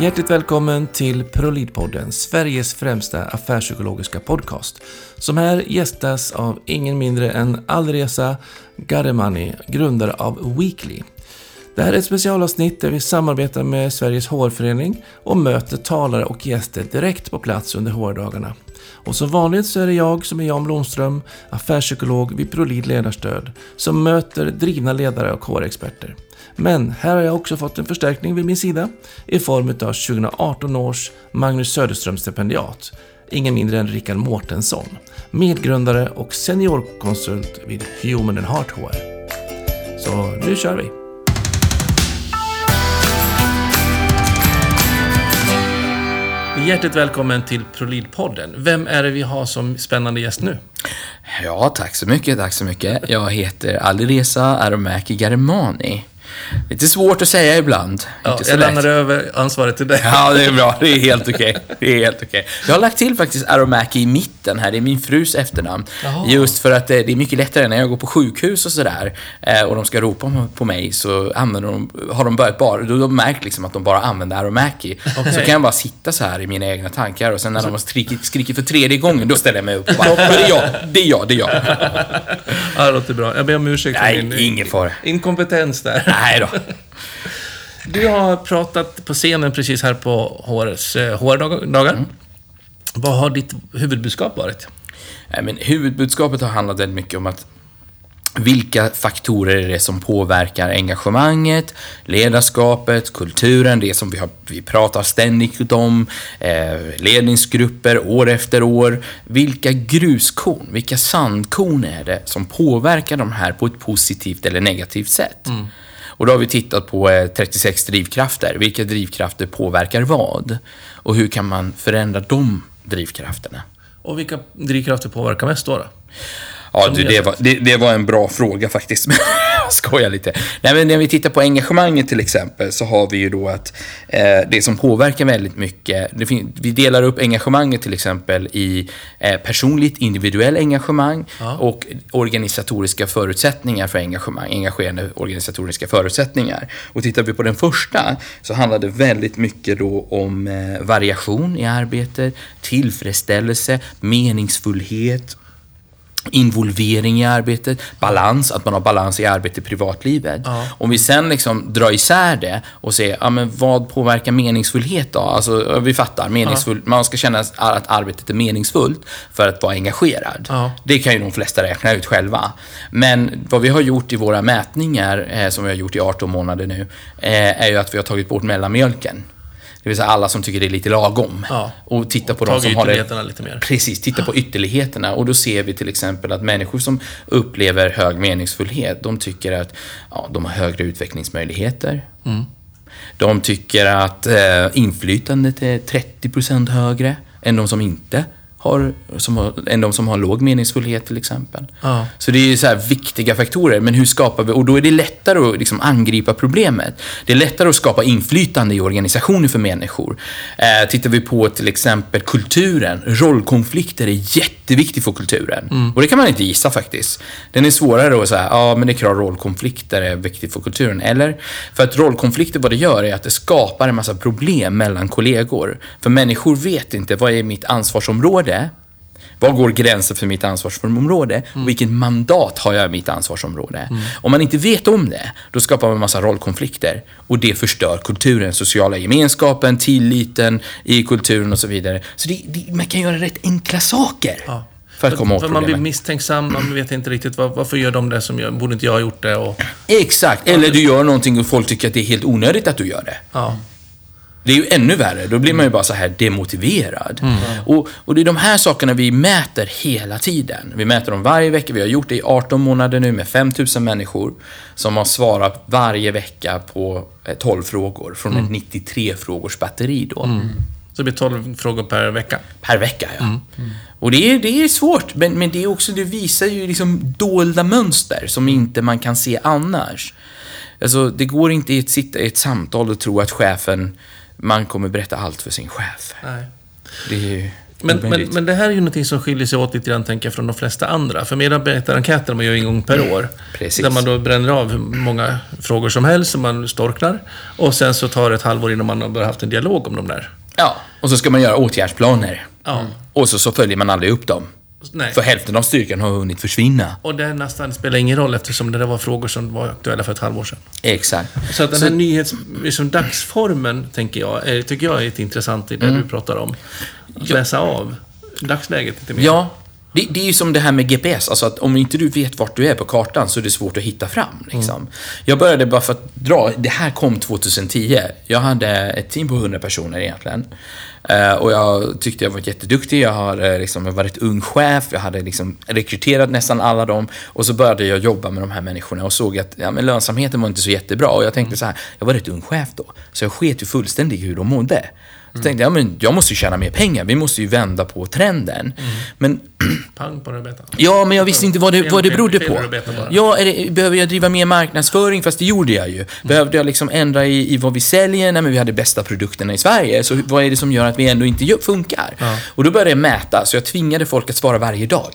Hjärtligt välkommen till ProLead-podden, Sveriges främsta affärspsykologiska podcast. Som här gästas av ingen mindre än Alreza Garemani, grundare av Weekly. Det här är ett specialavsnitt där vi samarbetar med Sveriges HR-förening och möter talare och gäster direkt på plats under HR-dagarna. Och som vanligt så är det jag som är Jan Blomström, affärspsykolog vid ProLead Ledarstöd, som möter drivna ledare och HR-experter. Men här har jag också fått en förstärkning vid min sida i form av 2018 års Magnus Söderström-stipendiat. Ingen mindre än Rickard Mårtensson, medgrundare och seniorkonsult vid Human and Heart HR. Så nu kör vi! Hjärtligt välkommen till ProLead-podden. Vem är det vi har som spännande gäst nu? Ja, tack så mycket, tack så mycket. Jag heter Alireza Aromäki Garimani. Lite svårt att säga ibland. Ja, jag lätt. lämnar över ansvaret till dig. Ja, det är bra. Det är helt okej. Det är helt okej. Jag har lagt till faktiskt Aromäki i mitten här. Det är min frus efternamn. Jaha. Just för att det är mycket lättare när jag går på sjukhus och sådär eh, och de ska ropa på mig så använder de, har de börjat bara, då har de märkt liksom att de bara använder Aromäki. Så kan jag bara sitta så här i mina egna tankar och sen när de har skrikit, för tredje gången, då ställer jag mig upp och bara, det är jag, det är jag, det är jag. Ja, det låter bra. Jag ber om ursäkt för Nej, min ingen fara. inkompetens där. Nej då. Du har pratat på scenen precis här på HRs eh, HR-dagar. Mm. Vad har ditt huvudbudskap varit? Nej, men huvudbudskapet har handlat väldigt mycket om att vilka faktorer är det som påverkar engagemanget, ledarskapet, kulturen, det som vi, har, vi pratar ständigt om, eh, ledningsgrupper år efter år. Vilka gruskorn, vilka sandkorn är det som påverkar de här på ett positivt eller negativt sätt? Och då har vi tittat på eh, 36 drivkrafter. Vilka drivkrafter påverkar vad? Och hur kan man förändra de drivkrafterna? Och vilka drivkrafter påverkar mest då? då? Ja, du, det, var, det, det var en bra fråga faktiskt. Jag skojar lite. Nej, men när vi tittar på engagemanget till exempel så har vi ju då att eh, det som påverkar väldigt mycket, vi delar upp engagemanget till exempel i eh, personligt individuell engagemang Ja. och organisatoriska förutsättningar för engagemang, engagerande organisatoriska förutsättningar. Och tittar vi på den första så handlar det väldigt mycket då om eh, variation i arbetet, tillfredsställelse, meningsfullhet, involvering i arbetet, balans, att man har balans i arbetet i privatlivet. Ja. Om vi sen liksom drar isär det och ser, ja men vad påverkar meningsfullhet då? Alltså, vi fattar, meningsfull, man ska känna att arbetet är meningsfullt för att vara engagerad. Ja. Det kan ju de flesta räkna ut själva. Men vad vi har gjort i våra mätningar, eh, som vi har gjort i 18 månader nu, eh, är ju att vi har tagit bort mellanmjölken. Det vill säga alla som tycker det är lite lagom. Ja. Och titta på de Tagit som har det... lite mer. Precis, titta på ytterligheterna. Och då ser vi till exempel att människor som upplever hög meningsfullhet, de tycker att ja, de har högre utvecklingsmöjligheter. De tycker att eh, inflytandet är 30% högre än de som inte har, som har, än de som har låg meningsfullhet till exempel. Ja. Så det är ju så viktiga faktorer, men hur skapar vi, och då är det lättare att liksom angripa problemet. Det är lättare att skapa inflytande i organisationer för människor. Eh, tittar vi på till exempel kulturen, rollkonflikter är jätteviktigt för kulturen. Och det kan man inte gissa faktiskt. Den är svårare att säga, ja men det är klart rollkonflikter är viktigt för kulturen. Eller? För att rollkonflikter, vad det gör är att det skapar en massa problem mellan kollegor. För människor vet inte, vad är mitt ansvarsområde? Var går gränsen för mitt ansvarsområde? Och vilket mandat har jag i mitt ansvarsområde? Om man inte vet om det, då skapar man en massa rollkonflikter. Och det förstör kulturen, sociala gemenskapen, tilliten i kulturen och så vidare. Så det, det, man kan göra rätt enkla saker Ja. för att komma åt För man blir misstänksam, man vet inte riktigt var, varför gör de det som jag, borde inte jag ha gjort det? Och, Exakt, eller du gör någonting och folk tycker att det är helt onödigt att du gör det. ja. Det är ju ännu värre. Då blir man ju bara så här demotiverad. Och, och det är de här sakerna vi mäter hela tiden. Vi mäter dem varje vecka. Vi har gjort det i 18 månader nu med 5000 människor som har svarat varje vecka på eh, 12 frågor från ett 93 frågors batteri då. Så det blir 12 frågor per vecka. Per vecka, ja. Och det är, det är svårt, men, men det, är också, det visar ju liksom dolda mönster som inte man kan se annars. Alltså, det går inte i ett, sitta i ett samtal och tro att chefen, man kommer berätta allt för sin chef. Nej. Det är ju... Men, men, men det här är ju någonting som skiljer sig åt lite grann, tänker jag, från de flesta andra. För medarbetarenkäter man gör en gång per år. Precis. Där man då bränner av hur många frågor som helst som man storknar. Och sen så tar det ett halvår innan man har börjat haft en dialog om de där. Ja, och så ska man göra åtgärdsplaner. Ja. Och så, så följer man aldrig upp dem. Nej. För hälften av styrkan har hunnit försvinna. Och det nästan spelar ingen roll eftersom det där var frågor som var aktuella för ett halvår sedan. Exakt. Så att den här nyhets... Liksom dagsformen, tänker jag, är, tycker jag är ett intressant i det du pratar om. Att läsa av dagsläget lite mer. Ja, det, det är ju som det här med GPS. Alltså att om inte du vet vart du är på kartan så är det svårt att hitta fram. Liksom. Jag började bara för att dra, det här kom 2010. Jag hade ett team på 100 personer egentligen. Eh, och jag tyckte jag var jätteduktig. Jag har eh, liksom, varit ung chef. Jag hade liksom rekryterat nästan alla dem. Och så började jag jobba med de här människorna och såg att ja, men lönsamheten var inte så jättebra. Och jag tänkte så här, jag var rätt ung chef då. Så jag sket ju fullständigt hur de mådde. Så tänkte jag, ja, men jag måste ju tjäna mer pengar. Vi måste ju vända på trenden. Men Pang på rödbetan. Ja, men jag visste inte vad det, vad det berodde på. Ja, det, behöver jag driva mer marknadsföring? Fast det gjorde jag ju. Behövde jag liksom ändra i, i vad vi säljer? Nej, men vi hade bästa produkterna i Sverige. Så vad är det som gör att vi ändå inte funkar? Och då började jag mäta, så jag tvingade folk att svara varje dag.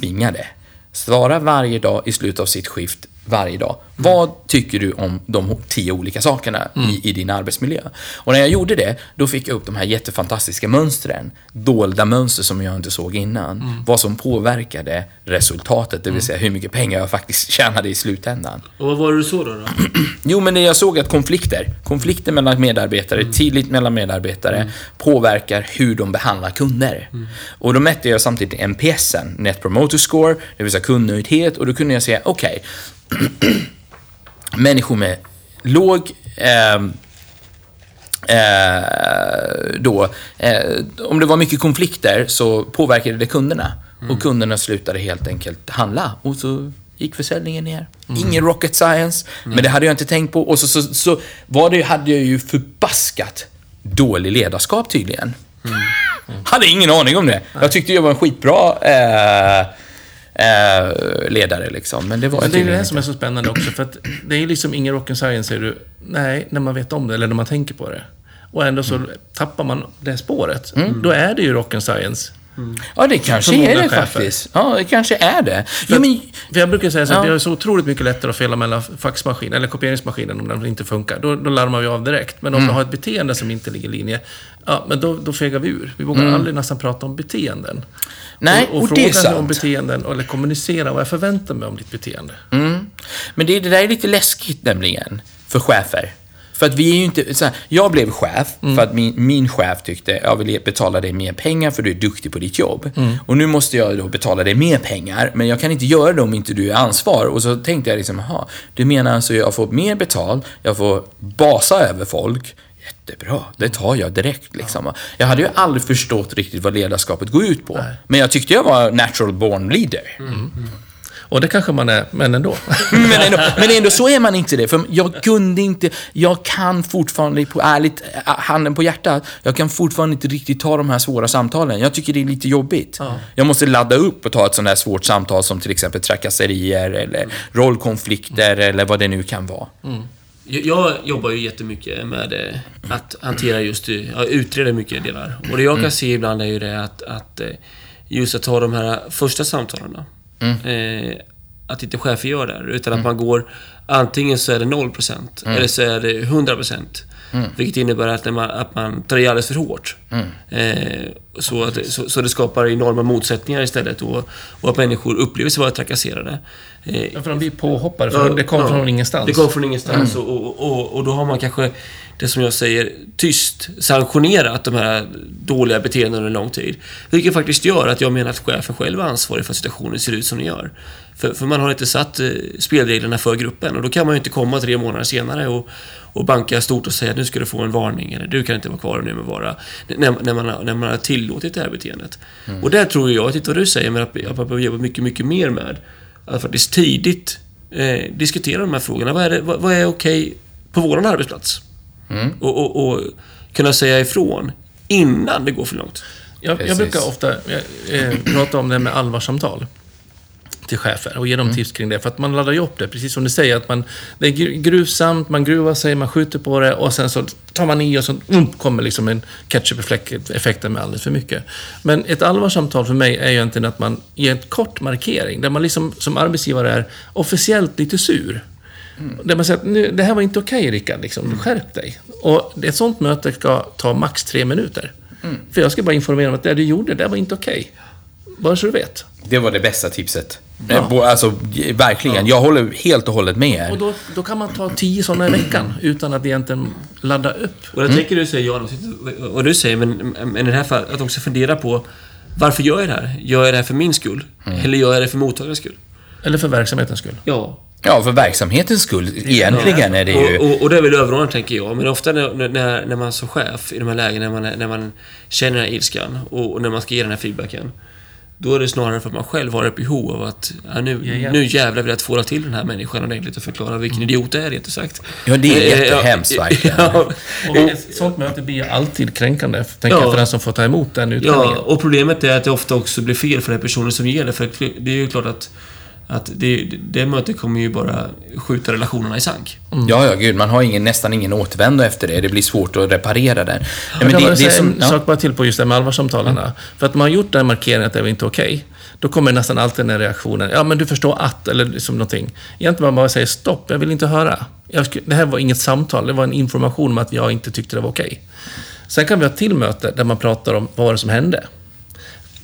Tvingade. Svara varje dag i slutet av sitt skift varje dag. Vad tycker du om de tio olika sakerna i, i din arbetsmiljö? Och när jag gjorde det, då fick jag upp de här jättefantastiska mönstren. Dolda mönster som jag inte såg innan. Vad som påverkade resultatet, det vill säga hur mycket pengar jag faktiskt tjänade i slutändan. Och vad var det du såg då? då? Jo, men det jag såg att konflikter, konflikter mellan medarbetare, tidigt mellan medarbetare, påverkar hur de behandlar kunder. Och då mätte jag samtidigt NPSen, Net Promoter Score, det vill säga kundnöjdhet, och då kunde jag säga, okej, människor med låg ehm, eh, då, eh, om det var mycket konflikter så påverkade det kunderna. Och kunderna slutade helt enkelt handla. Och så gick försäljningen ner. Ingen rocket science, men det hade jag inte tänkt på. Och så, så, så var det, hade jag ju förbaskat dålig ledarskap tydligen. Hade ingen aning om det. Jag tyckte jag var en skitbra eh, eh, ledare liksom. Men det var det är det som är så spännande också. För att det är liksom ingen and science, säger du. Nej, när man vet om det eller när man tänker på det. Och ändå så tappar man det spåret. Då är det ju rock and science. Ja, det kanske För är det chefer. faktiskt. Ja, det kanske är det. Jo, men, För jag brukar säga så att Ja. vi har så otroligt mycket lättare att fela mellan faxmaskinen eller kopieringsmaskinen om den inte funkar. Då, då larmar vi av direkt. Men om Mm. vi har ett beteende som inte ligger i linje, ja, men då, då fegar vi ur. Vi vågar aldrig nästan prata om beteenden. Mm. Nej, och, och, och fråga det är sant. om beteenden, eller kommunicera vad jag förväntar mig om ditt beteende. Mm. Men det, det där är lite läskigt nämligen, för chefer. För att vi är ju inte, så här, jag blev chef för att min, min chef tyckte jag vill betala dig mer pengar för du är duktig på ditt jobb. Och nu måste jag då betala dig mer pengar, men jag kan inte göra det om inte du är ansvar. Och så tänkte jag liksom, jaha, du menar alltså jag får mer betalt, jag får basa över folk. Jättebra, det tar jag direkt liksom. Jag hade ju aldrig förstått riktigt vad ledarskapet går ut på. Men jag tyckte jag var natural born leader. Och det kanske man är, men ändå. Men ändå, men ändå så är man inte det. För jag kunde inte, jag kan fortfarande, på ärligt, handen på hjärtat, jag kan fortfarande inte riktigt ta de här svåra samtalen. Jag tycker det är lite jobbigt. Ja. Jag måste ladda upp och ta ett sånt här svårt samtal som till exempel trakasserier eller rollkonflikter eller vad det nu kan vara. Jag, jag jobbar ju jättemycket med eh, att hantera just, eh, ja, utreda mycket delar. Och det jag kan se ibland är ju det att, att eh, just att ta de här första samtalen. Eh, att inte chefer gör det, utan att man går antingen så är det 0% eller så är det 100%. Vilket innebär att, när man, att man tar i alldeles för hårt. Eh, så, att, så, så det skapar enorma motsättningar istället och, och att människor upplever sig vara trakasserade. Eh, Ja, för de blir påhoppade, för det kom Ja, från ingenstans. Det kom från ingenstans och, och, och, och då har man kanske, det som jag säger, tyst sanktionerat de här dåliga beteendena under lång tid. Vilket faktiskt gör att jag menar att chefen själv är ansvarig för att situationen ser ut som den gör. För, för man har inte satt eh, spelreglerna för gruppen och då kan man ju inte komma tre månader senare och, och banka stort och säga att nu ska du få en varning eller du kan inte vara kvar nu med vara. När, när, man, har- när man har tillåtit det här beteendet. Och där tror jag, jag inte vad du säger, men att, man behöver jobba mycket, mycket mer med att faktiskt tidigt eh, diskutera de här frågorna. Vad är, det, vad, vad är okej på vår arbetsplats? Och, och, och kunna säga ifrån innan det går för långt. Jag, jag brukar ofta eh, eh, prata om det med allvarssamtal. Till chefer och ge dem tips kring det. För att man laddar ju upp det, precis som du säger. Att man, det är gru- gruvsamt, man gruvar sig, man skjuter på det och sen så tar man i och så um, kommer liksom en ketchup-effekten med alldeles för mycket. Men ett allvarsamtal för mig är ju egentligen att man ger en kort markering, där man liksom som arbetsgivare är officiellt lite sur. Där man säger att nu, det här var inte okej Rickard, liksom. skärp dig. Och ett sånt möte ska ta max tre minuter. För jag ska bara informera om att det du gjorde, det var inte okej. Bara så du vet. Det var det bästa tipset. Eh, bo- Alltså, verkligen. Jag håller helt och hållet med Och er. då, då kan man ta tio sådana i veckan utan att egentligen ladda upp. Och jag tänker du säger Jan, vad du säger, men, men i det här fallet att också fundera på varför gör jag det här? Gör jag det här för min skull? Eller gör jag det för mottagarens skull? Eller för verksamhetens skull. Ja. Ja, för verksamhetens skull. Egentligen är det ju... Och, och, och det är väl överordnat, tänker jag. Men ofta när, när, när man som chef, i de här lägena, när man, när man känner den här ilskan och, och när man ska ge den här feedbacken. Då är det snarare för att man själv har ett behov av att ja, nu, nu jävlar vill jag tvåla till den här människan ordentligt och förklara vilken idiot det är, rent sagt. Ja, det är Eh, jättehemskt, verkligen. Ja, Och ett sånt möte blir alltid kränkande, tänker Ja. jag, för den som får ta emot den utbildningen. Ja, och problemet är att det ofta också blir fel för den personen som ger det. För det är ju klart att, att det, det mötet kommer ju bara skjuta relationerna i sank. Ja, ja, gud. Man har ingen, nästan ingen återvändo efter det. Det blir svårt att reparera den. Ja, Jag kan bara det, det är som, en ja. sak bara till på just det här med allvarssamtalen. För att man har gjort den markeringen att det var inte okej. Då kommer nästan alltid den här reaktionen. Ja, men du förstår att, eller liksom någonting. Egentligen man bara säger stopp, jag vill inte höra. Jag, det här var inget samtal, det var en information om att jag inte tyckte det var okej. Sen kan vi ha ett till möte där man pratar om vad var det som hände.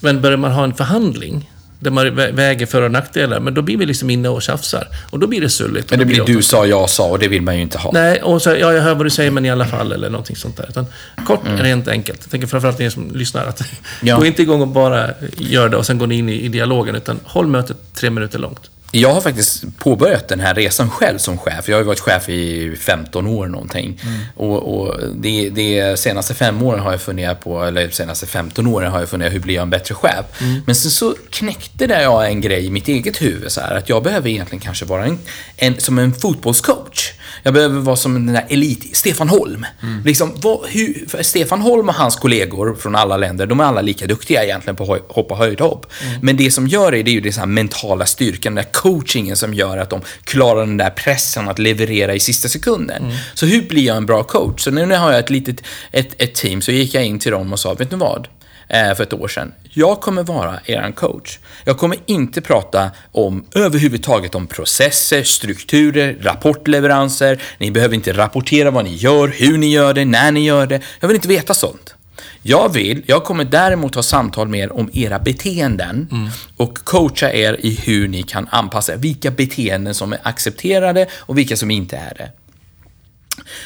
Men börjar man ha en förhandling, där man vä- väger för och nackdelar, men då blir vi liksom inne och tjafsar. Och då blir det sulligt. Men det blir du sa, jag sa och det vill man ju inte ha. Nej, och så, ja, jag hör vad du säger, men i alla fall, eller någonting sånt där. Utan kort, rent enkelt. Jag tänker framförallt ni som lyssnar, att Ja. gå inte igång och bara gör det och sen går ni in i, i dialogen, utan håll mötet tre minuter långt. Jag har faktiskt påbörjat den här resan själv som chef. Jag har ju varit chef i 15 år någonting. Och, och det, det senaste fem åren har jag funderat på, eller senaste 15 åren har jag funderat, hur blir jag en bättre chef? Men sen så knäckte det jag en grej i mitt eget huvud, så här, att jag behöver egentligen kanske vara en, en, som en fotbollscoach. Jag behöver vara som den där elit, Stefan Holm. Liksom, vad, hur, Stefan Holm och hans kollegor från alla länder, de är alla lika duktiga egentligen på att hoppa höjdhopp. Men det som gör det, det är ju den här mentala styrkan, den där coachingen som gör att de klarar den där pressen att leverera i sista sekunden. Så hur blir jag en bra coach? Så nu när jag har ett litet ett, ett team så gick jag in till dem och sa, vet ni vad? Eh, för ett år sedan. Jag kommer vara er coach. Jag kommer inte prata om överhuvudtaget om processer, strukturer, rapportleveranser. Ni behöver inte rapportera vad ni gör, hur ni gör det, när ni gör det. Jag vill inte veta sånt. Jag vill, jag kommer däremot ha samtal med er om era beteenden och coacha er i hur ni kan anpassa. Vilka beteenden som är accepterade och vilka som inte är det.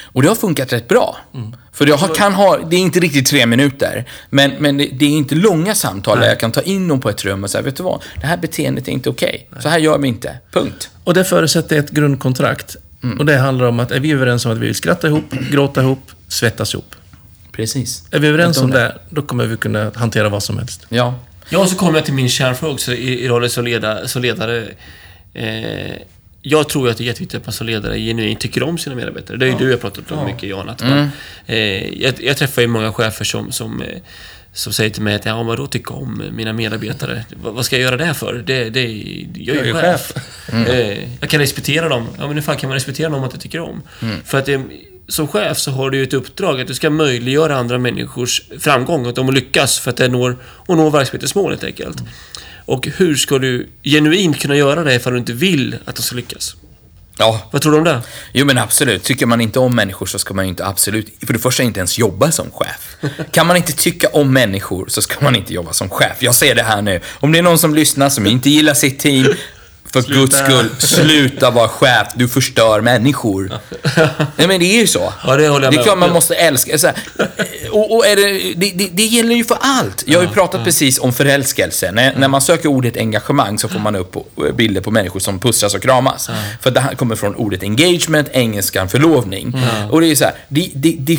Och det har funkat rätt bra. För jag har, kan ha, det är inte riktigt tre minuter, men, men det, det är inte långa samtal där jag kan ta in dem på ett rum och säga, vet du vad? Det här beteendet är inte okej. Så här gör vi inte. Punkt. Och det förutsätter ett grundkontrakt. Och det handlar om att är vi överens om att vi vill skratta ihop, gråta ihop, svettas ihop. Precis. Är vi överens om det, då kommer vi kunna hantera vad som helst. Ja. Ja, och så kommer jag till min kärnfråga också i, i rollen som, leda, som ledare. Eh, jag tror ju att det är jätteviktigt att man som ledare genuint tycker om sina medarbetare. Det är ju du jag pratat om mycket, Jan. Att man, eh, jag, jag träffar ju många chefer som, som, eh, som säger till mig att ja, vadå tycka om mina medarbetare? Vad, vad ska jag göra det för? Det, det, jag är ju Jag är chef. Eh, jag kan respektera dem. Ja, men hur fan kan man respektera någon man inte tycker om? För att eh, som chef så har du ju ett uppdrag att du ska möjliggöra andra människors framgång, att de lyckas för att det når, och nå verksamhetens mål helt enkelt. Och hur ska du genuint kunna göra det ifall du inte vill att de ska lyckas? Ja, Vad tror du om det? Jo men absolut, tycker man inte om människor så ska man ju inte absolut, för det första inte ens jobba som chef. Kan man inte tycka om människor så ska man inte jobba som chef. Jag säger det här nu, om det är någon som lyssnar som inte gillar sitt team, för Sluta. guds skull, sluta vara chef, du förstör människor. Nej men det är ju så. Ja, det håller jag Det är med klart man måste älska, och, och är det, det, det, det gäller ju för allt. Jag har ju pratat precis om förälskelse. När, när man söker ordet engagemang så får man upp bilder på människor som pussas och kramas. För det här kommer från ordet engagement, engelskan förlovning. Och det är så här, det,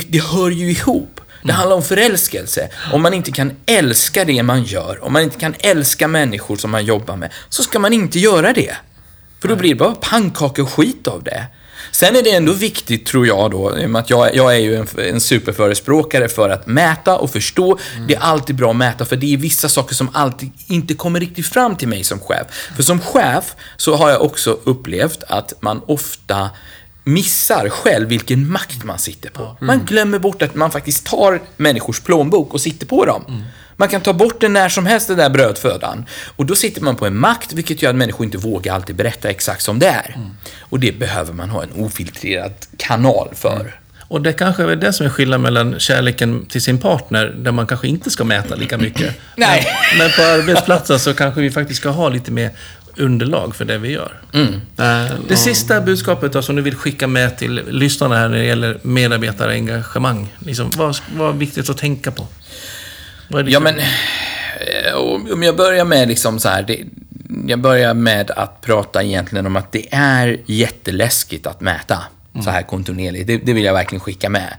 det hör ju ihop. Det handlar om förälskelse. Om man inte kan älska det man gör, om man inte kan älska människor som man jobbar med, så ska man inte göra det. För då blir det bara pannkaka och skit av det. Sen är det ändå viktigt, tror jag då, i och med att jag, jag är ju en, en superförespråkare för att mäta och förstå. Det är alltid bra att mäta, för det är vissa saker som alltid inte kommer riktigt fram till mig som chef. För som chef så har jag också upplevt att man ofta missar själv vilken makt man sitter på. Man glömmer bort att man faktiskt tar människors plånbok och sitter på dem. Man kan ta bort den när som helst, den där brödfödan. Och då sitter man på en makt, vilket gör att människor inte vågar alltid berätta exakt som det är. Och det behöver man ha en ofiltrerad kanal för. Och det kanske är det som är skillnaden mellan kärleken till sin partner, där man kanske inte ska mäta lika mycket. Nej. Men, men på arbetsplatsen så kanske vi faktiskt ska ha lite mer underlag för det vi gör. Eh, Det sista budskapet då, som du vill skicka med till lyssnarna här när det gäller medarbetarengagemang. Liksom, vad, vad är viktigt att tänka på? Vad är det Ja, men eh, om jag börjar med liksom så här, det, jag börjar med att prata egentligen om att det är jätteläskigt att mäta så här kontinuerligt. Det, det vill jag verkligen skicka med.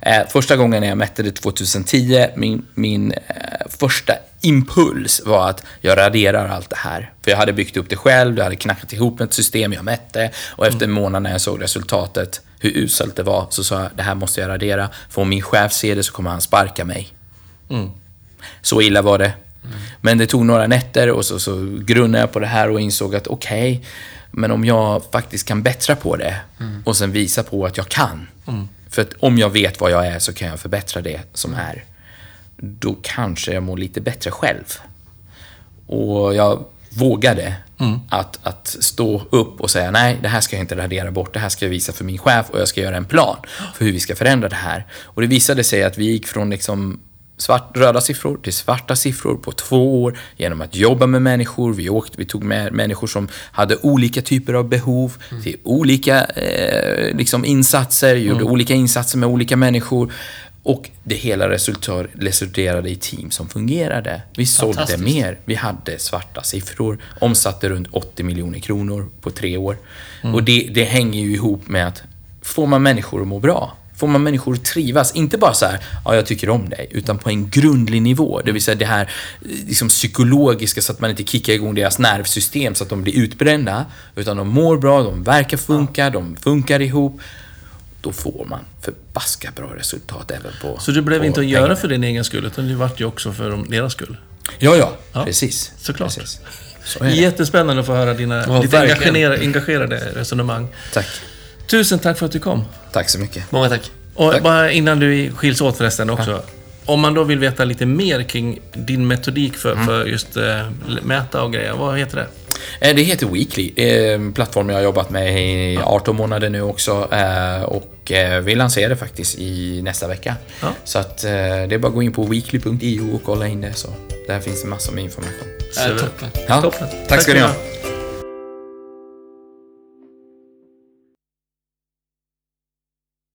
Eh, första gången jag mätte det 2010, min, min eh, första impuls var att jag raderar allt det här. För jag hade byggt upp det själv, jag hade knackat ihop ett system, jag mätte och efter en månad när jag såg resultatet, hur uselt det var, så sa jag det här måste jag radera. För om min chef ser det så kommer han sparka mig. Så illa var det. Men det tog några nätter och så, så grunnade jag på det här och insåg att okej, men om jag faktiskt kan bättra på det och sen visa på att jag kan. För att om jag vet vad jag är så kan jag förbättra det som är. Då kanske jag mår lite bättre själv. Och jag vågade att, att stå upp och säga nej, det här ska jag inte radera bort, det här ska jag visa för min chef och jag ska göra en plan för hur vi ska förändra det här. Och det visade sig att vi gick från liksom svart, röda siffror till svarta siffror på två år genom att jobba med människor. Vi, åkte, vi tog med människor som hade olika typer av behov till olika eh, liksom insatser, gjorde olika insatser med olika människor. Och det hela resulterade i team som fungerade. Vi sålde mer. Vi hade svarta siffror, omsatte runt 80 miljoner kronor på tre år. Och det, det hänger ju ihop med att får man människor att må bra, får man människor att trivas, inte bara så här, ja jag tycker om dig, utan på en grundlig nivå. Det vill säga det här eh, liksom psykologiska så att man inte kickar igång deras nervsystem så att de blir utbrända, utan de mår bra, de verkar funka, de funkar ihop. Då får man förbaskat bra resultat även på Så du blev inte att pengar. göra för din egen skull, utan du vart ju också för deras skull. Ja, ja, Ja, precis. såklart. Precis. Så det. Jättespännande att få höra dina Ja, engagerade, engagerade resonemang. Tack. Tusen tack för att du kom. Tack så mycket. Många tack. Och Tack. bara innan du skiljs åt förresten också. Om man då vill veta lite mer kring din metodik för, Mm. för just eh, mäta och grejer, vad heter det? Eh, Det heter Weekly, eh, en plattform jag har jobbat med i 18 månader nu också. eh, Och eh, vi lanserar faktiskt i nästa vecka. Ja. Så att eh, det är bara att gå in på weekly.io och kolla in det. Så där finns det massor med information. Äh, toppen. Ja, Toppen. tack ska ni ha.